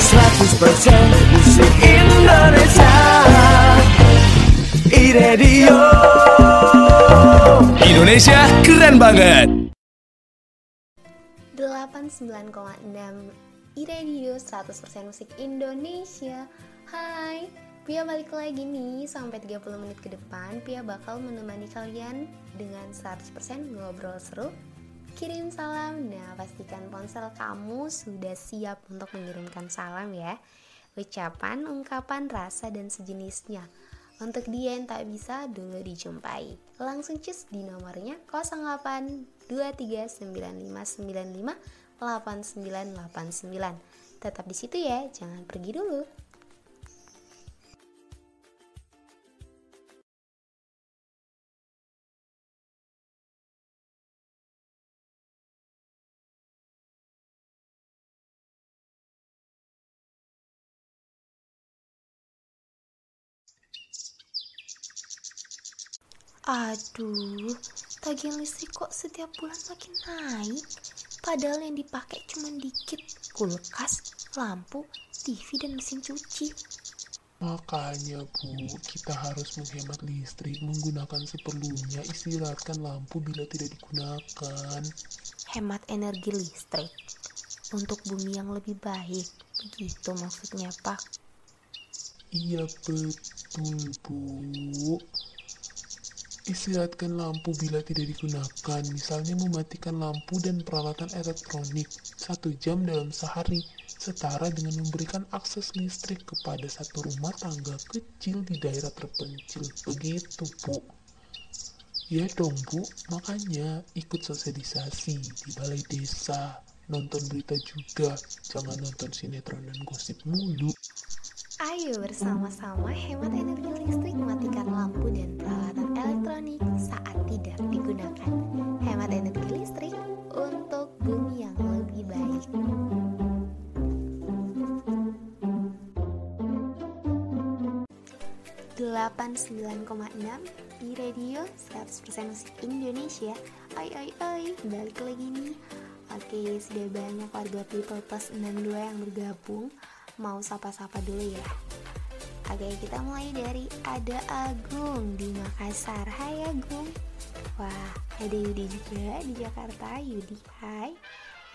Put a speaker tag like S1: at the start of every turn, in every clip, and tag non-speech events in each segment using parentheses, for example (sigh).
S1: 100% musik Indonesia. iRadio
S2: Indonesia keren banget.
S3: 89,6 iRadio 100% musik Indonesia. Hai, Pia balik lagi nih. Sampai 30 menit ke depan Pia bakal menemani kalian dengan 100% ngobrol seru Kirim salam, nah pastikan ponsel kamu sudah siap untuk mengirimkan salam ya. Ucapan, ungkapan, rasa, dan sejenisnya. Untuk dia yang tak bisa dulu dijumpai. Langsung cus di nomornya 08 8989 Tetap di situ ya, jangan pergi dulu Aduh, tagihan listrik kok setiap bulan makin naik. Padahal yang dipakai cuma dikit, kulkas, lampu, TV dan mesin cuci.
S4: Makanya Bu, kita harus menghemat listrik, menggunakan seperlunya, istirahatkan lampu bila tidak digunakan.
S3: Hemat energi listrik untuk bumi yang lebih baik. Begitu maksudnya, Pak.
S4: Iya betul Bu. Istirahatkan lampu bila tidak digunakan, misalnya mematikan lampu dan peralatan elektronik satu jam dalam sehari, setara dengan memberikan akses listrik kepada satu rumah tangga kecil di daerah terpencil. Begitu, Bu. Ya dong, Bu. Makanya ikut sosialisasi di balai desa. Nonton berita juga. Jangan nonton sinetron dan gosip mulu.
S3: Ayo bersama-sama hemat energi listrik matikan lampu dan peralatan elektronik saat tidak digunakan. Hemat energi listrik untuk bumi yang lebih baik. Delapan sembilan enam di radio 100% musik Indonesia. Oi oi oi, balik lagi nih. Oke, sudah banyak warga People Plus 62 yang bergabung mau sapa-sapa dulu ya. Oke kita mulai dari ada Agung di Makassar. Hai Agung. Wah ada Yudi juga di Jakarta. Yudi hai.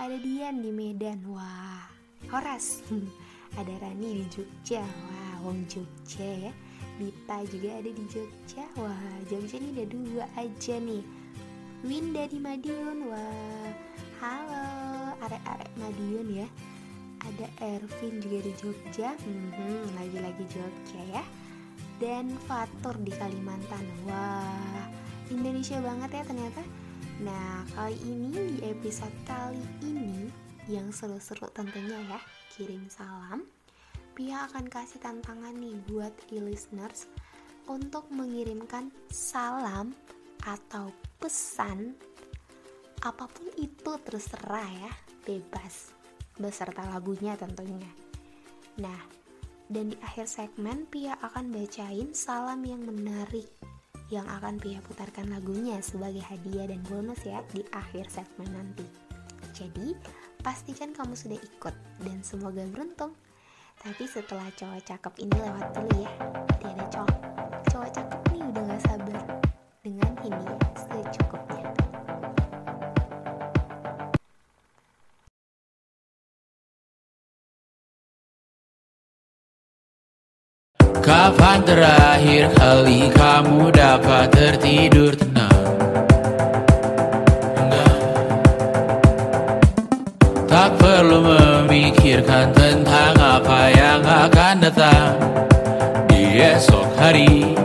S3: Ada Dian di Medan. Wah Horas. (laughs) Ada Rani di Jogja. Wah Wong Jogja ya. Dita juga ada di Jogja. Wah Jogja ini ada dua aja nih. Winda di Madiun. Wah Halo. Arek-arek Madiun ya ada Ervin juga di Jogja. Hmm, lagi-lagi Jogja ya. Dan Fatur di Kalimantan. Wah Indonesia banget ya ternyata. Nah kali ini di episode kali ini yang seru-seru tentunya ya kirim salam. Pia akan kasih tantangan nih buat e-listeners untuk mengirimkan salam atau pesan apa pun itu terserah ya bebas beserta lagunya tentunya. Nah, dan di akhir segmen Pia akan bacain salam yang menarik yang akan Pia putarkan lagunya sebagai hadiah dan bonus ya di akhir segmen nanti. Jadi, pastikan kamu sudah ikut dan semoga beruntung. Tapi setelah cowok cakep ini lewat dulu ya. Tiada
S5: Kapan terakhir kali kamu dapat tertidur tenang? Enggak. Tak perlu memikirkan tentang apa yang akan datang Di esok hari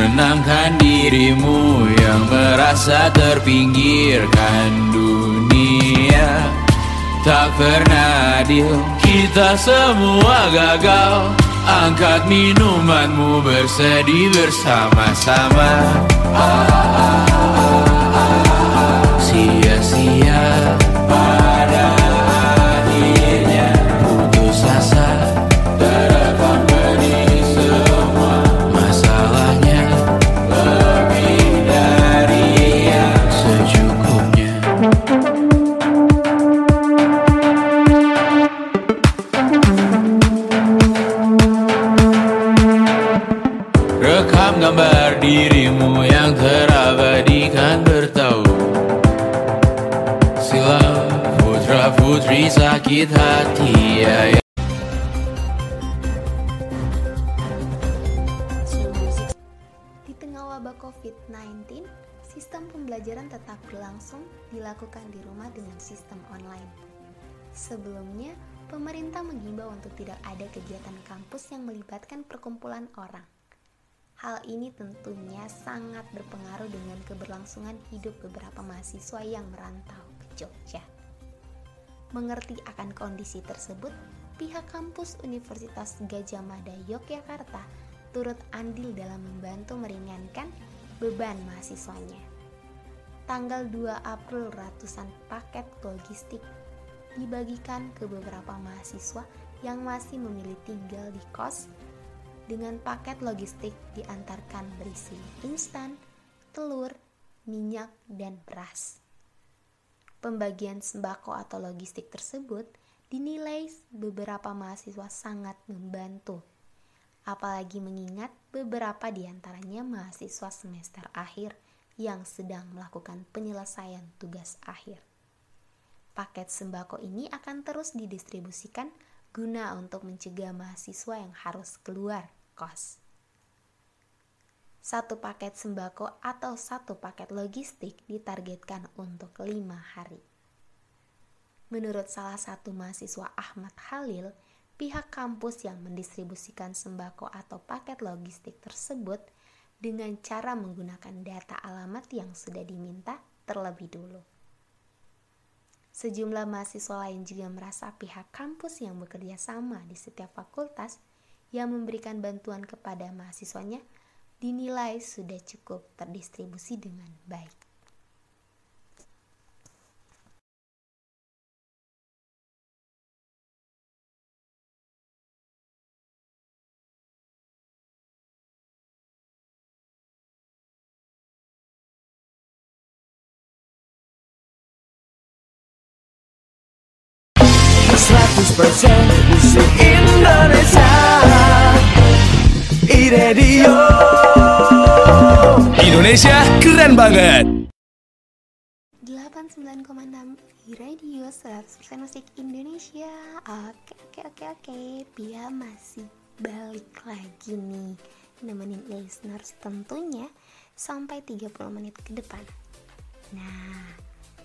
S5: Menenangkan dirimu yang merasa terpinggirkan dunia. Tak pernah adil Kita semua gagal. Angkat minumanmu bersedih bersama-sama. Sia-sia merekam gambar dirimu yang terabadikan bertau.
S6: Sila putra putri sakit hati ya,
S3: ya. ayah wabah COVID-19, sistem pembelajaran tetap berlangsung dilakukan di rumah dengan sistem online. Sebelumnya, pemerintah mengimbau untuk tidak ada kegiatan kampus yang melibatkan perkumpulan orang. Hal ini tentunya sangat berpengaruh dengan keberlangsungan hidup beberapa mahasiswa yang merantau ke Jogja. Mengerti akan kondisi tersebut, pihak kampus Universitas Gajah Mada Yogyakarta turut andil dalam membantu meringankan beban mahasiswanya. Tanggal 2 April ratusan paket logistik dibagikan ke beberapa mahasiswa yang masih memilih tinggal di kos dengan paket logistik diantarkan berisi instan, telur, minyak, dan beras. Pembagian sembako atau logistik tersebut dinilai beberapa mahasiswa sangat membantu apalagi mengingat beberapa di antaranya mahasiswa semester akhir yang sedang melakukan penyelesaian tugas akhir. Paket sembako ini akan terus didistribusikan guna untuk mencegah mahasiswa yang harus keluar kos. Satu paket sembako atau satu paket logistik ditargetkan untuk lima hari. Menurut salah satu mahasiswa Ahmad Halil, pihak kampus yang mendistribusikan sembako atau paket logistik tersebut dengan cara menggunakan data alamat yang sudah diminta terlebih dulu. Sejumlah mahasiswa lain juga merasa pihak kampus yang bekerja sama di setiap fakultas yang memberikan bantuan kepada mahasiswanya dinilai sudah cukup terdistribusi dengan baik.
S1: 100% musik iRadio
S2: Indonesia keren banget.
S3: 89,6 radio 100% musik Indonesia Oke oke oke oke Pia masih balik lagi nih Nemenin listeners tentunya Sampai 30 menit ke depan Nah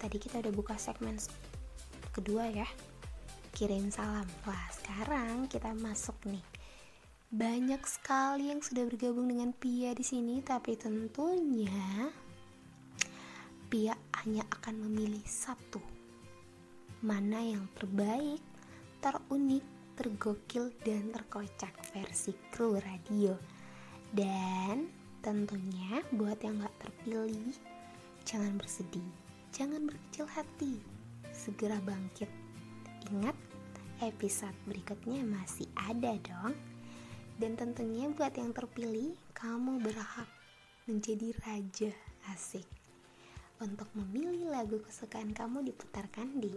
S3: Tadi kita udah buka segmen kedua ya kirim salam. Wah, sekarang kita masuk nih. Banyak sekali yang sudah bergabung dengan Pia di sini, tapi tentunya Pia hanya akan memilih satu. Mana yang terbaik, terunik, tergokil, dan terkocak versi kru radio. Dan tentunya buat yang gak terpilih, jangan bersedih, jangan berkecil hati, segera bangkit Ingat, episode berikutnya masih ada dong. Dan tentunya buat yang terpilih, kamu berhak menjadi raja asik. Untuk memilih lagu kesukaan kamu diputarkan di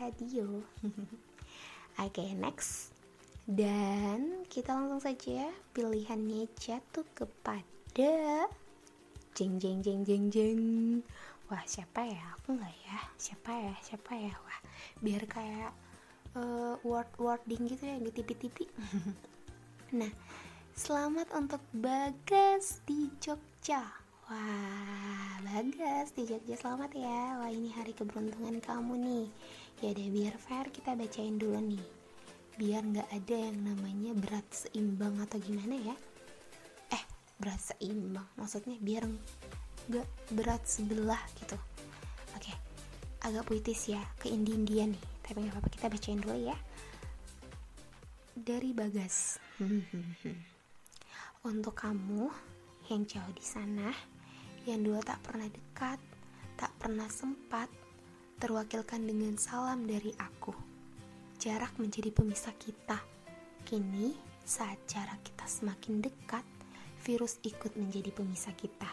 S3: radio. (laughs) Oke, okay, next. Dan kita langsung saja pilihannya jatuh kepada jeng jeng jeng jeng jeng. Wah, siapa ya? Aku nggak ya? Siapa ya? Siapa ya? Wah, biar kayak uh, word wording gitu ya di tipi-tipi (laughs) nah selamat untuk Bagas di Jogja. Wah Bagas di Jogja selamat ya. Wah ini hari keberuntungan kamu nih. Ya deh biar fair kita bacain dulu nih. Biar nggak ada yang namanya berat seimbang atau gimana ya. Eh berat seimbang. Maksudnya biar nggak berat sebelah gitu. Oke agak puitis ya ke India nih. Tapi nggak apa-apa kita bacain dulu ya. Dari Bagas (laughs) untuk kamu yang jauh di sana yang dulu tak pernah dekat tak pernah sempat terwakilkan dengan salam dari aku. Jarak menjadi pemisah kita. Kini saat jarak kita semakin dekat virus ikut menjadi pemisah kita.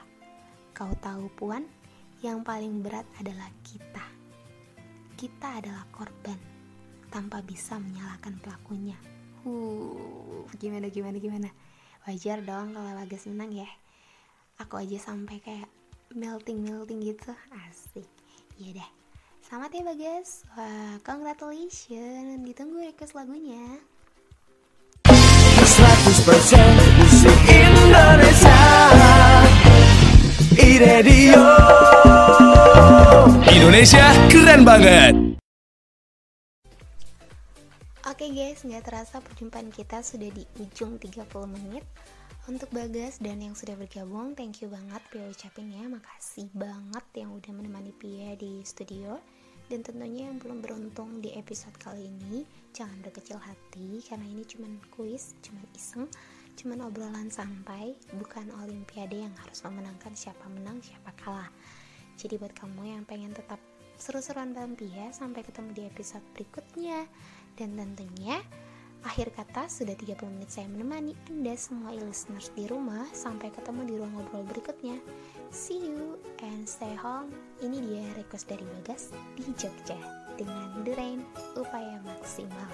S3: Kau tahu puan yang paling berat adalah kita. Kita adalah korban tanpa bisa menyalahkan pelakunya. Uh, gimana gimana gimana? Wajar dong kalau Bagas menang ya. Aku aja sampai kayak melting melting gitu, asik. Iya deh. Selamat ya Bagas. Wah, congratulations. Ditunggu request lagunya.
S1: 100% musik Indonesia iRadio
S2: Indonesia keren banget.
S3: Oke guys, nggak terasa perjumpaan kita sudah di ujung 30 menit. Untuk Bagas dan yang sudah bergabung, thank you banget Pia ucapin ya, makasih banget yang udah menemani Pia di studio. Dan tentunya yang belum beruntung di episode kali ini, jangan berkecil hati karena ini cuman kuis, cuman iseng, cuman obrolan santai, bukan olimpiade yang harus memenangkan siapa menang, siapa kalah. Jadi buat kamu yang pengen tetap seru-seruan bareng Pia, sampai ketemu di episode berikutnya. Dan tentunya Akhir kata, sudah 30 menit saya menemani Anda semua listeners di rumah. Sampai ketemu di ruang ngobrol berikutnya. See you and stay home. Ini dia request dari Bagas di Jogja dengan The Rain Upaya Maksimal.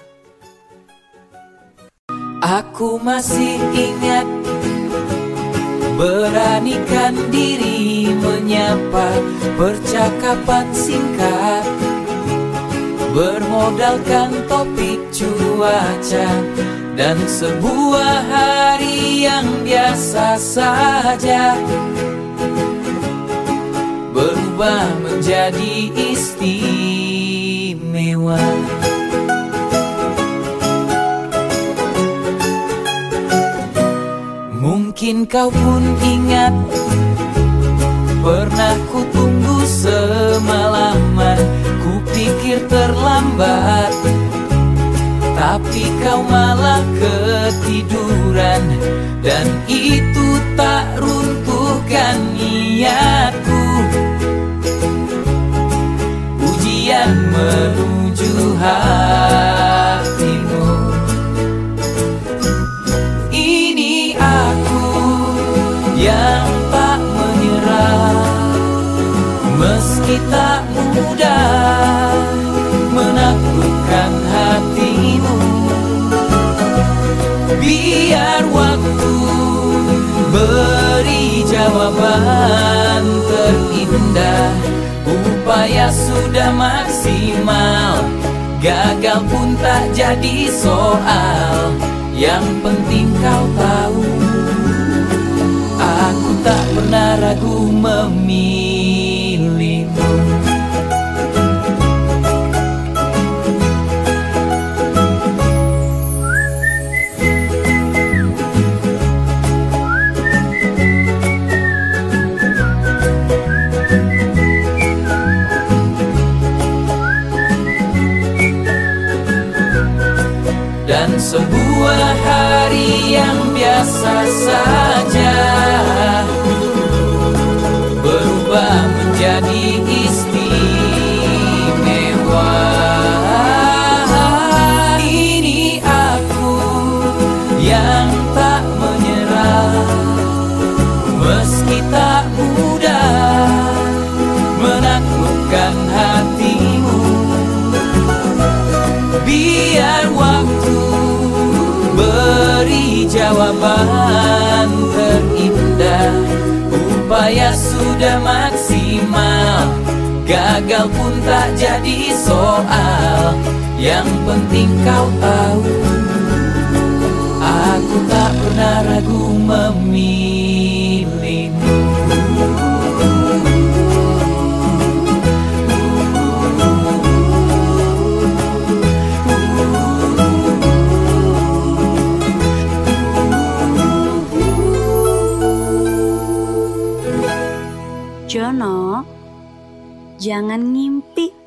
S6: Aku masih ingat Beranikan diri menyapa Percakapan singkat. Bermodalkan topik cuaca Dan sebuah hari yang biasa saja. Berubah menjadi istimewa Mungkin kau pun ingat Pernah ku tunggu semalaman. Ku pikir terlambat Tapi kau malah ketiduran. Dan itu tak runtuhkan niatku. Ujian menuju hatimu tak mudah menaklukkan hatimu. Biar waktu beri jawaban terindah. Upaya sudah maksimal Gagal pun tak jadi soal. Yang penting kau hari yang biasa saja jawaban terindah. Upaya sudah maksimal Gagal pun tak jadi soal. Yang penting kau tahu Aku tak pernah ragu memilihmu
S7: jangan ngimpi